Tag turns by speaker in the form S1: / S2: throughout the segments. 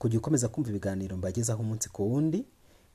S1: kujya ukomeza kumva ibiganiro mbagezaho umunsi ku wundi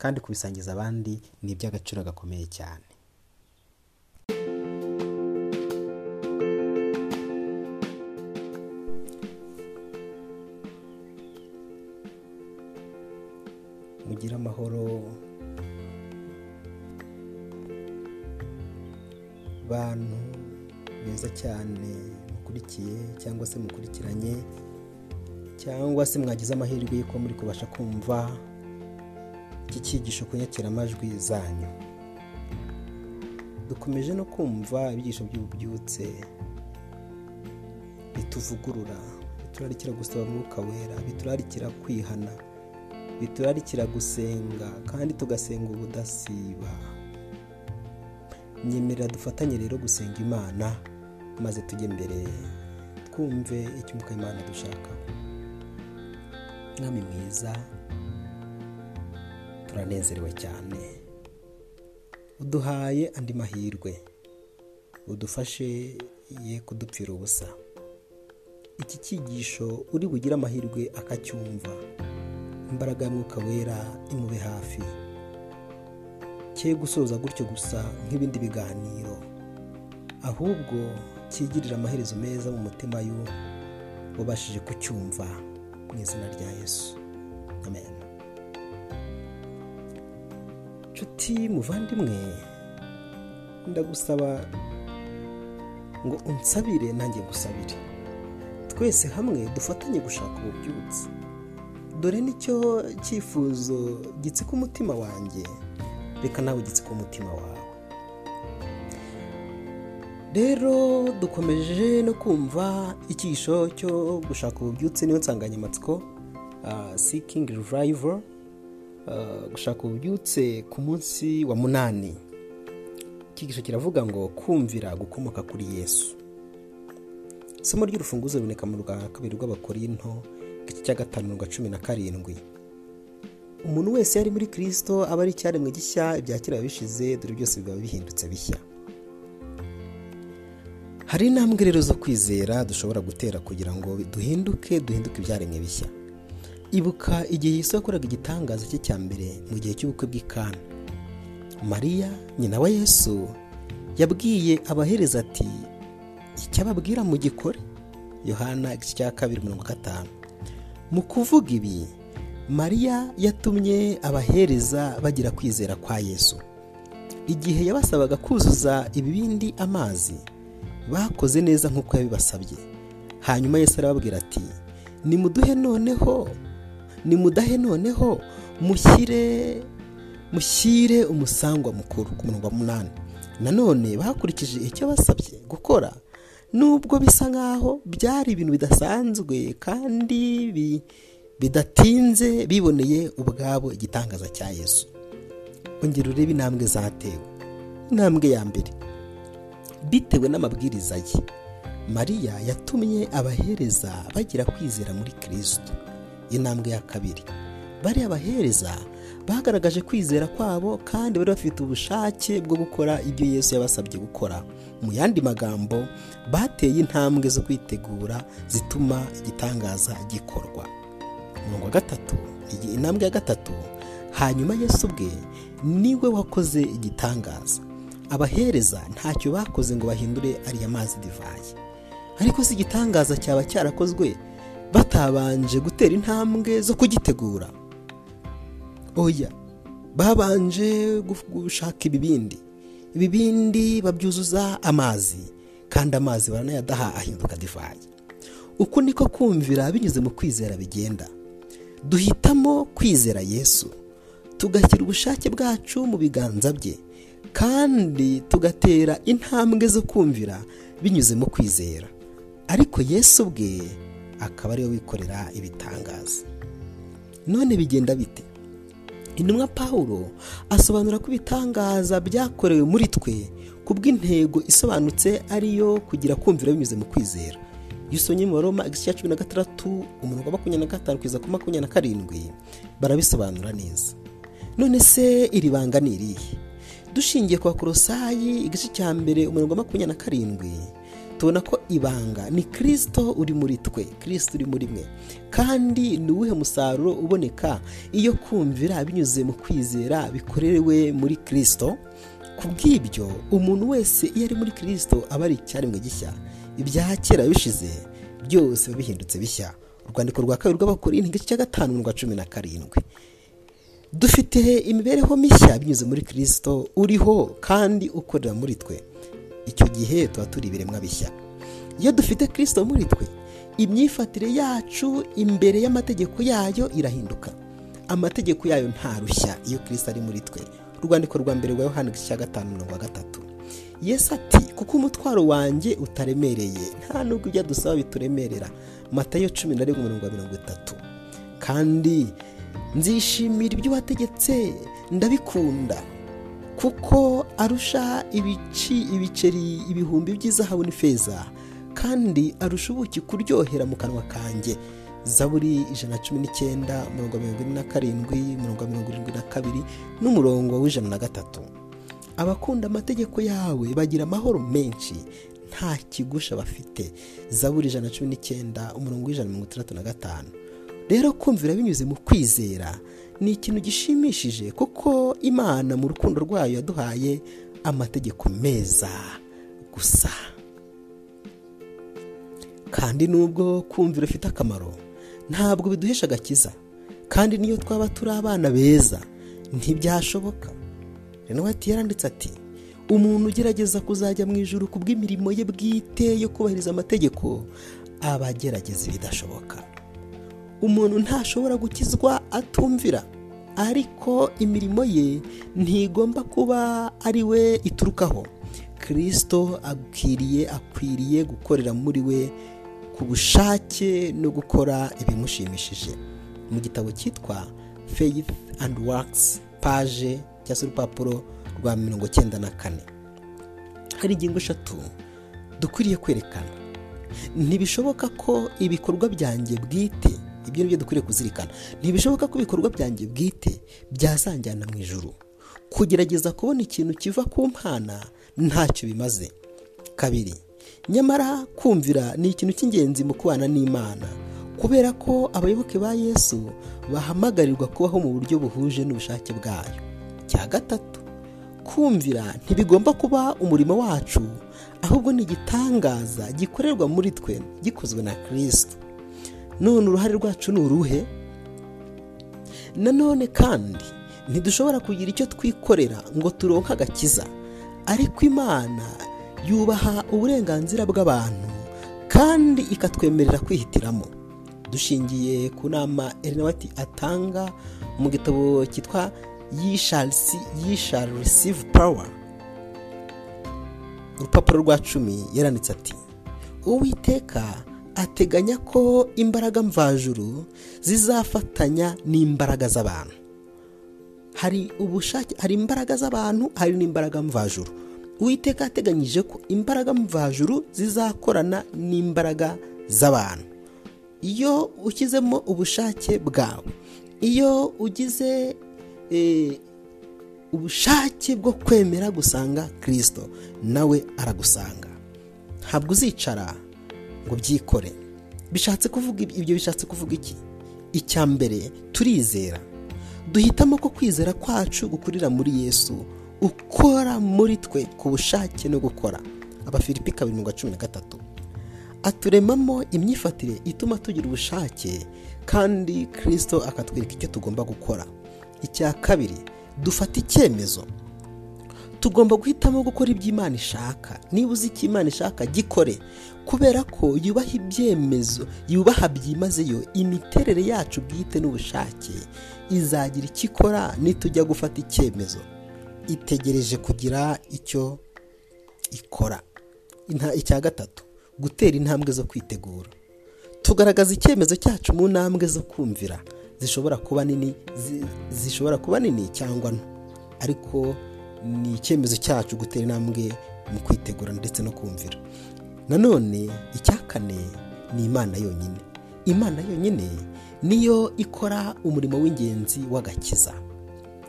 S1: kandi kubisangiza abandi ni iby'agaciro gakomeye cyane. Mugire amahoro. Bantu beza cyane mukurikiye cyangwa se mukurikiranye cyangwa se mwagize amahirwe y'uko muri kubasha kumva iki cyigisho ku nyakiramajwi zanyu. Dukomeje no kumva ibyigisho by'ububyutse bituvugurura biturarikira gusaba umwuka wera biturarikira kwihana biturarikira gusenga kandi tugasenga ubudasiba. Nyemerera dufatanye rero gusenga imana maze tujye mbere twumve icyo imana dushakaho mwami mwiza turanezerewe cyane. Uduhaye andi mahirwe. Udufashe ye kudupfira ubusa. Iki cyigisho uri bugire amahirwe akacyumva. Imbaraga y'umwuka wera imube hafi. Cye gusoza gutyo gusa nk'ibindi biganiro. Ahubwo cyigirira amaherezo meza mu mutima y'uwo wabashije kucyumva. Mu izina rya yesu. Amen. Nshuti muvandimwe ndagusaba ngo unsabire nanjye gusabire twese hamwe dufatanye gushaka ububyutse dore ni cyo cyifuzo gitsika umutima wanjye reka nawe gitsika umutima wawe. Rero dukomeje no kumva icyisho cyo gushaka ububyutse niyo nsanganyamatsiko sikingi revival gushaka ububyutse ku munsi wa munani. Icyigisho kiravuga ngo kumvira gukomoka kuri yesu. Isomo ry'urufunguzo ruboneka mu rwa kabiri rw'abakorinto igice cya gatanu rwa cumi na karindwi. Umuntu wese yari muri kirisito aba ari icyaremwe gishya ibya kera bishize dore byose biba bihindutse bishya. Hari intambwe rero zo kwizera dushobora gutera kugira ngo duhinduke duhinduke ibyaremwe bishya. Ibuka igihe Yesu yakoraga igitangaza cye cya mbere mu gihe cy'ubukwe bw'ikana mariya nyina wa yesu yabwiye abahereza ati icyo ababwira mu gikore? Yohana igice cya kabiri mirongo gatanu. Mu kuvuga ibi mariya yatumye abahereza bagira kwizera kwa yesu. Igihe yabasabaga kuzuza ibibindi amazi bakoze neza nk'uko yabibasabye. Hanyuma yesu arababwira ati nimuduhe noneho nimudahe noneho mushyire mushyire umusangwa mukuru ku murongo wa munani nanone bakurikije icyo basabye gukora nubwo bisa nk'aho byari ibintu bidasanzwe kandi bidatinze biboneye ubwabo igitangaza cya yesu. Ongera urebe intambwe zatewe intambwe ya mbere. Bitewe n'amabwiriza ye. Mariya yatumye abahereza bagira kwizera muri kirisito intambwe ya kabiri. Bariya bahereza bagaragaje kwizera kwabo kandi bari bafite ubushake bwo gukora ibyo yesu yabasabye gukora. Mu yandi magambo bateye intambwe zo kwitegura zituma igitangaza gikorwa. Mirongo gatatu intambwe ya gatatu. Hanyuma yesu ubwe ni we wakoze igitangaza. Abahereza ntacyo bakoze ngo bahindure ariya mazi divayi. Ariko si igitangaza cyaba cyarakozwe batabanje gutera intambwe zo kugitegura. Oya babanje gushaka ibibindi. Ibibindi babyuzuza amazi kandi amazi baranayadaha ahinduka divayi. Uku niko kumvira binyuze mu kwizera bigenda. Duhitamo kwizera yesu. Tugashyira ubushake bwacu mu biganza bye. Kandi tugatera intambwe zo kumvira binyuze mu kwizera. Ariko yesu ubwe akaba ari we wikorera ibitangaza. None bigenda bite? Intumwa paul asobanura ko ibitangaza byakorewe muri twe ku bw'intego isobanutse ariyo kugira kumvira binyuze mu kwizera. Usomye mu baroma igice cya cumi na gatandatu umurongo wa makumyabiri na gatanu kugeza ku makumyabiri na karindwi. Barabisobanura neza. None se iri banga ni irihe? Dushingiye ku bakorosayi igice cya mbere umurongo wa makumyabiri na karindwi. Tubona ko ibanga ni kirisito uri muri twe kirisito uri muri mwe. Kandi ni uwuhe musaruro uboneka iyo kumvira binyuze mu kwizera bikorewe muri kirisito ku bw'ibyo umuntu wese iyo ari muri kirisito aba ari icyaremwe gishya. Ibya kera bishize byose biba bihindutse bishya. Urwandiko rwa kabiri rw'abakorinti igice cya gatanu rwa cumi na karindwi. Dufite imibereho mishya binyuze muri kirisito uriho kandi ukorera muri twe. Icyo gihe tuba turi ibiremwa bishya. Iyo dufite kirisito muri twe imyifatire yacu imbere y'amategeko yayo irahinduka. Amategeko yayo ntarushya iyo kirisito ari muri twe. Urwandiko rwa mbere rwa yohani cya gatanu mirongo gatatu. Yesu ati kuko umutwaro wanjye utaremereye nta nubwo ibyo dusaba bituremerera. Matayo cumi na rimwe mirongo itatu. Kandi nzishimira ibyo wategetse ndabikunda. Kuko arusha ibici ibiceri ibihumbi by'izahabu n'ifeza kandi arusha ubuki kuryohera mu kanwa kanjye. Zaburi ijana na cumi n'icyenda mirongo mirongo ine na karindwi mirongo mirongo irindwi na kabiri n'umurongo w'ijana na gatatu. Abakunda amategeko yawe bagira amahoro menshi nta kigusha bafite zaburi ijana na cumi n'icyenda umurongo w'ijana na mirongo itandatu na gatanu. Rero kumvira binyuze mu kwizera ni ikintu gishimishije kuko imana mu rukundo rwayo yaduhaye amategeko meza gusa. Kandi nubwo kumvira ufite akamaro ntabwo biduhesha agakiza. Kandi niyo twaba turi abana beza ntibyashoboka. Rero ati yaranditse ati umuntu ugerageza kuzajya mu ijuru ku bw'imirimo ye bwite yo kubahiriza amategeko aba agerageza ibidashoboka. Umuntu ntashobora gukizwa atumvira. Ariko imirimo ye ntigomba kuba ari we iturukaho. Kirisito akwiriye akwiriye gukorera muri we ku bushake no gukora ibimushimishije. Mu gitabo cyitwa faith and works paje cyangwa se urupapuro rwa mirongo cyenda na kane. Hari ingingo eshatu dukwiriye kwerekana. Ntibishoboka ko ibikorwa byanjye bwite ibyo ni byo dukwiriye kuzirikana. Ntibishoboka ko ibikorwa byanjye bwite byazanjyana mu ijuru. Kugerageza kubona ikintu kiva ku mpana ntacyo bimaze. Kabiri nyamara kumvira ni ikintu cy'ingenzi mu kubana n'imana. Kubera ko abayoboke ba yesu bahamagarirwa kubaho mu buryo buhuje n'ubushake bwayo. Cya gatatu kumvira ntibigomba kuba umurimo wacu ahubwo ni igitangaza gikorerwa muri twe gikozwe na kirisito none uruhare rwacu ni uruhe? Nanone kandi ntidushobora kugira icyo twikorera ngo turonke agakiza. Ariko imana yubaha uburenganzira bw'abantu kandi ikatwemerera kwihitiramo. Dushingiye ku nama erinawati atanga mu gitabo cyitwa yishari receive power. Urupapuro rwa cumi yaranditse ati uwiteka ateganya ko imbaraga mvajuru zizafatanya n'imbaraga z'abantu. Hari ubushake hari imbaraga z'abantu hari n'imbaraga mvajuru. Uwiteka yateganyije ko imbaraga mvajuru zizakorana n'imbaraga z'abantu. Iyo ushyizemo ubushake bwawe iyo ugize ubushake bwo kwemera gusanga kirisito nawe aragusanga. Ntabwo uzicara ngo byikore. Bishatse kuvuga ibyo bishatse kuvuga iki? Icya mbere turizera. Duhitamo ko kwizera kwacu gukurira muri yesu ukora muri twe ku bushake no gukora. Abafilipi kabiri mirongo cumi na gatatu. Aturemamo imyifatire ituma tugira ubushake kandi kirisito akatwereka icyo tugomba gukora. Icya kabiri dufata icyemezo. Tugomba guhitamo gukora ibyo imana ishaka. Niba uzi icyo imana ishaka gikore. Kubera ko yubaha ibyemezo yubaha byimazeyo imiterere yacu bwite n'ubushake. Izagira icyo ikora nitujya gufata icyemezo. Itegereje kugira icyo ikora. Icya gatatu gutera intambwe zo kwitegura. Tugaragaza icyemezo cyacu mu ntambwe zo kumvira. Zishobora kuba nini zishobora kuba nini cyangwa nto ariko ni icyemezo cyacu gutera intambwe mu kwitegura ndetse no kumvira. Nanone icya kane ni imana yonyine. Imana yonyine niyo ikora umurimo w'ingenzi w'agakiza.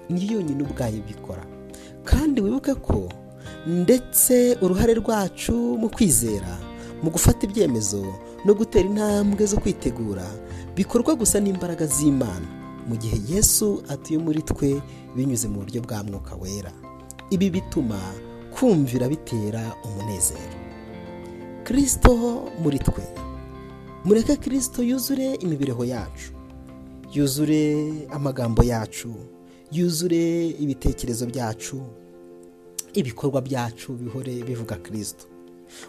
S1: Niyo yonyine ubwayo ibikora kandi wibuke ko ndetse uruhare rwacu mu kwizera mu gufata ibyemezo no gutera intambwe zo kwitegura bikorwa gusa n'imbaraga z'imana. Mu gihe yesu atuye muri twe binyuze mu buryo bwa mwuka wera. Ibi bituma kumvira bitera umunezero. Kirisito muri twe. Mureke kirisito yuzure imibereho yacu. Yuzure amagambo yacu. Yuzure ibitekerezo byacu. Ibikorwa byacu bihore bivuga kirisito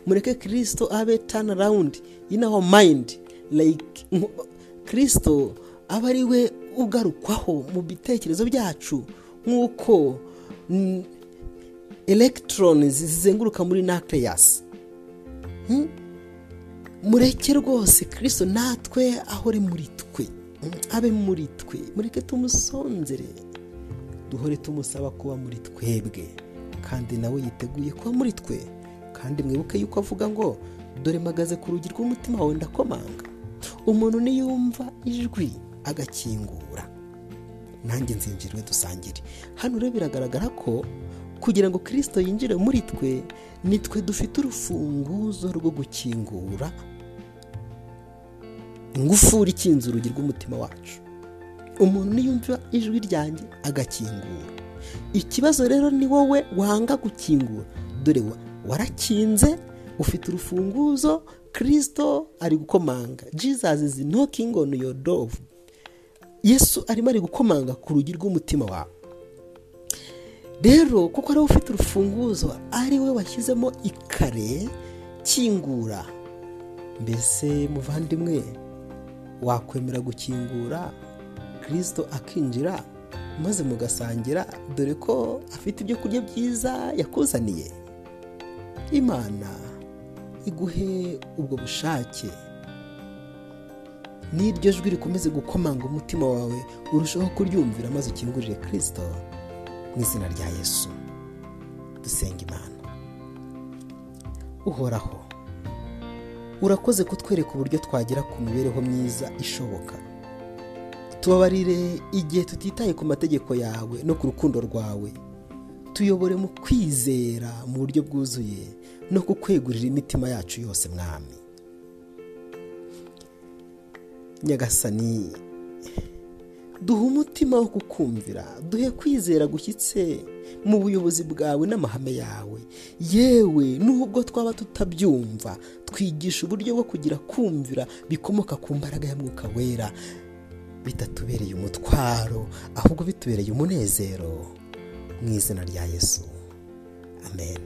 S1: mureke kirisito abe tani arawundi in our mind like kirisito aba ari we ugarukwaho mu bitekerezo byacu nk'uko elegitoronzi zizenguruka muri nakireyasi mureke rwose kirisito natwe ahore muri twe. Abe muri twe. Mureke tumusonzere. Duhore tumusaba kuba muri twebwe. Kandi nawe yiteguye kuba muri twe. Kandi mwibuke yuko avuga ngo dore mpagaze ku rugi rw'umutima wawe ndakomanga. Umuntu niyumva ijwi agakingura. Nanjye nzinjiriwe dusangire. Hano rero biragaragara ko kugira ngo kirisito yinjire muri twe ni twe dufite urufunguzo rwo gukingura ingufuri ikinze urugi rw'umutima wacu. Umuntu niyumva ijwi ryanjye agakingura. Ikibazo rero ni wowe wanga gukingura. Dore warakinze ufite urufunguzo kirisito ari gukomanga. Jesus is knocking on your door. Yesu arimo ari gukomanga ku rugi rw'umutima wawe. Rero kuko ari we ufite urufunguzo ari we washyizemo ikare kingura. Mbese muvandimwe wakwemera gukingura? Kirisito akinjira maze mugasangira dore ko afite ibyo kurya byiza yakuzaniye. Imana iguhe ubwo bushake. N'iryo jwi rikomeze gukomanga umutima wawe urushaho kuryumvira maze ukingurire kirisito mu izina rya yesu. Dusenga imana. Uhoraho urakoze kutwereka uburyo twagera ku mibereho myiza ishoboka. Tubabarire igihe tutitaye ku mategeko yawe no ku rukundo rwawe. Tuyobore mu kwizera mu buryo bwuzuye no kukwegurira imitima yacu yose mwami. Nyagasani duhe umutima wo kukumvira. Duhe kwizera gushyitse mu buyobozi bwawe n'amahame yawe. Yewe nubwo twaba tutabyumva twigisha uburyo bwo kugira kumvira bikomoka ku mbaraga ya mwuka wera. Bitatubereye umutwaro ahubwo bitubereye umunezero. Mu izina rya yesu. Amen.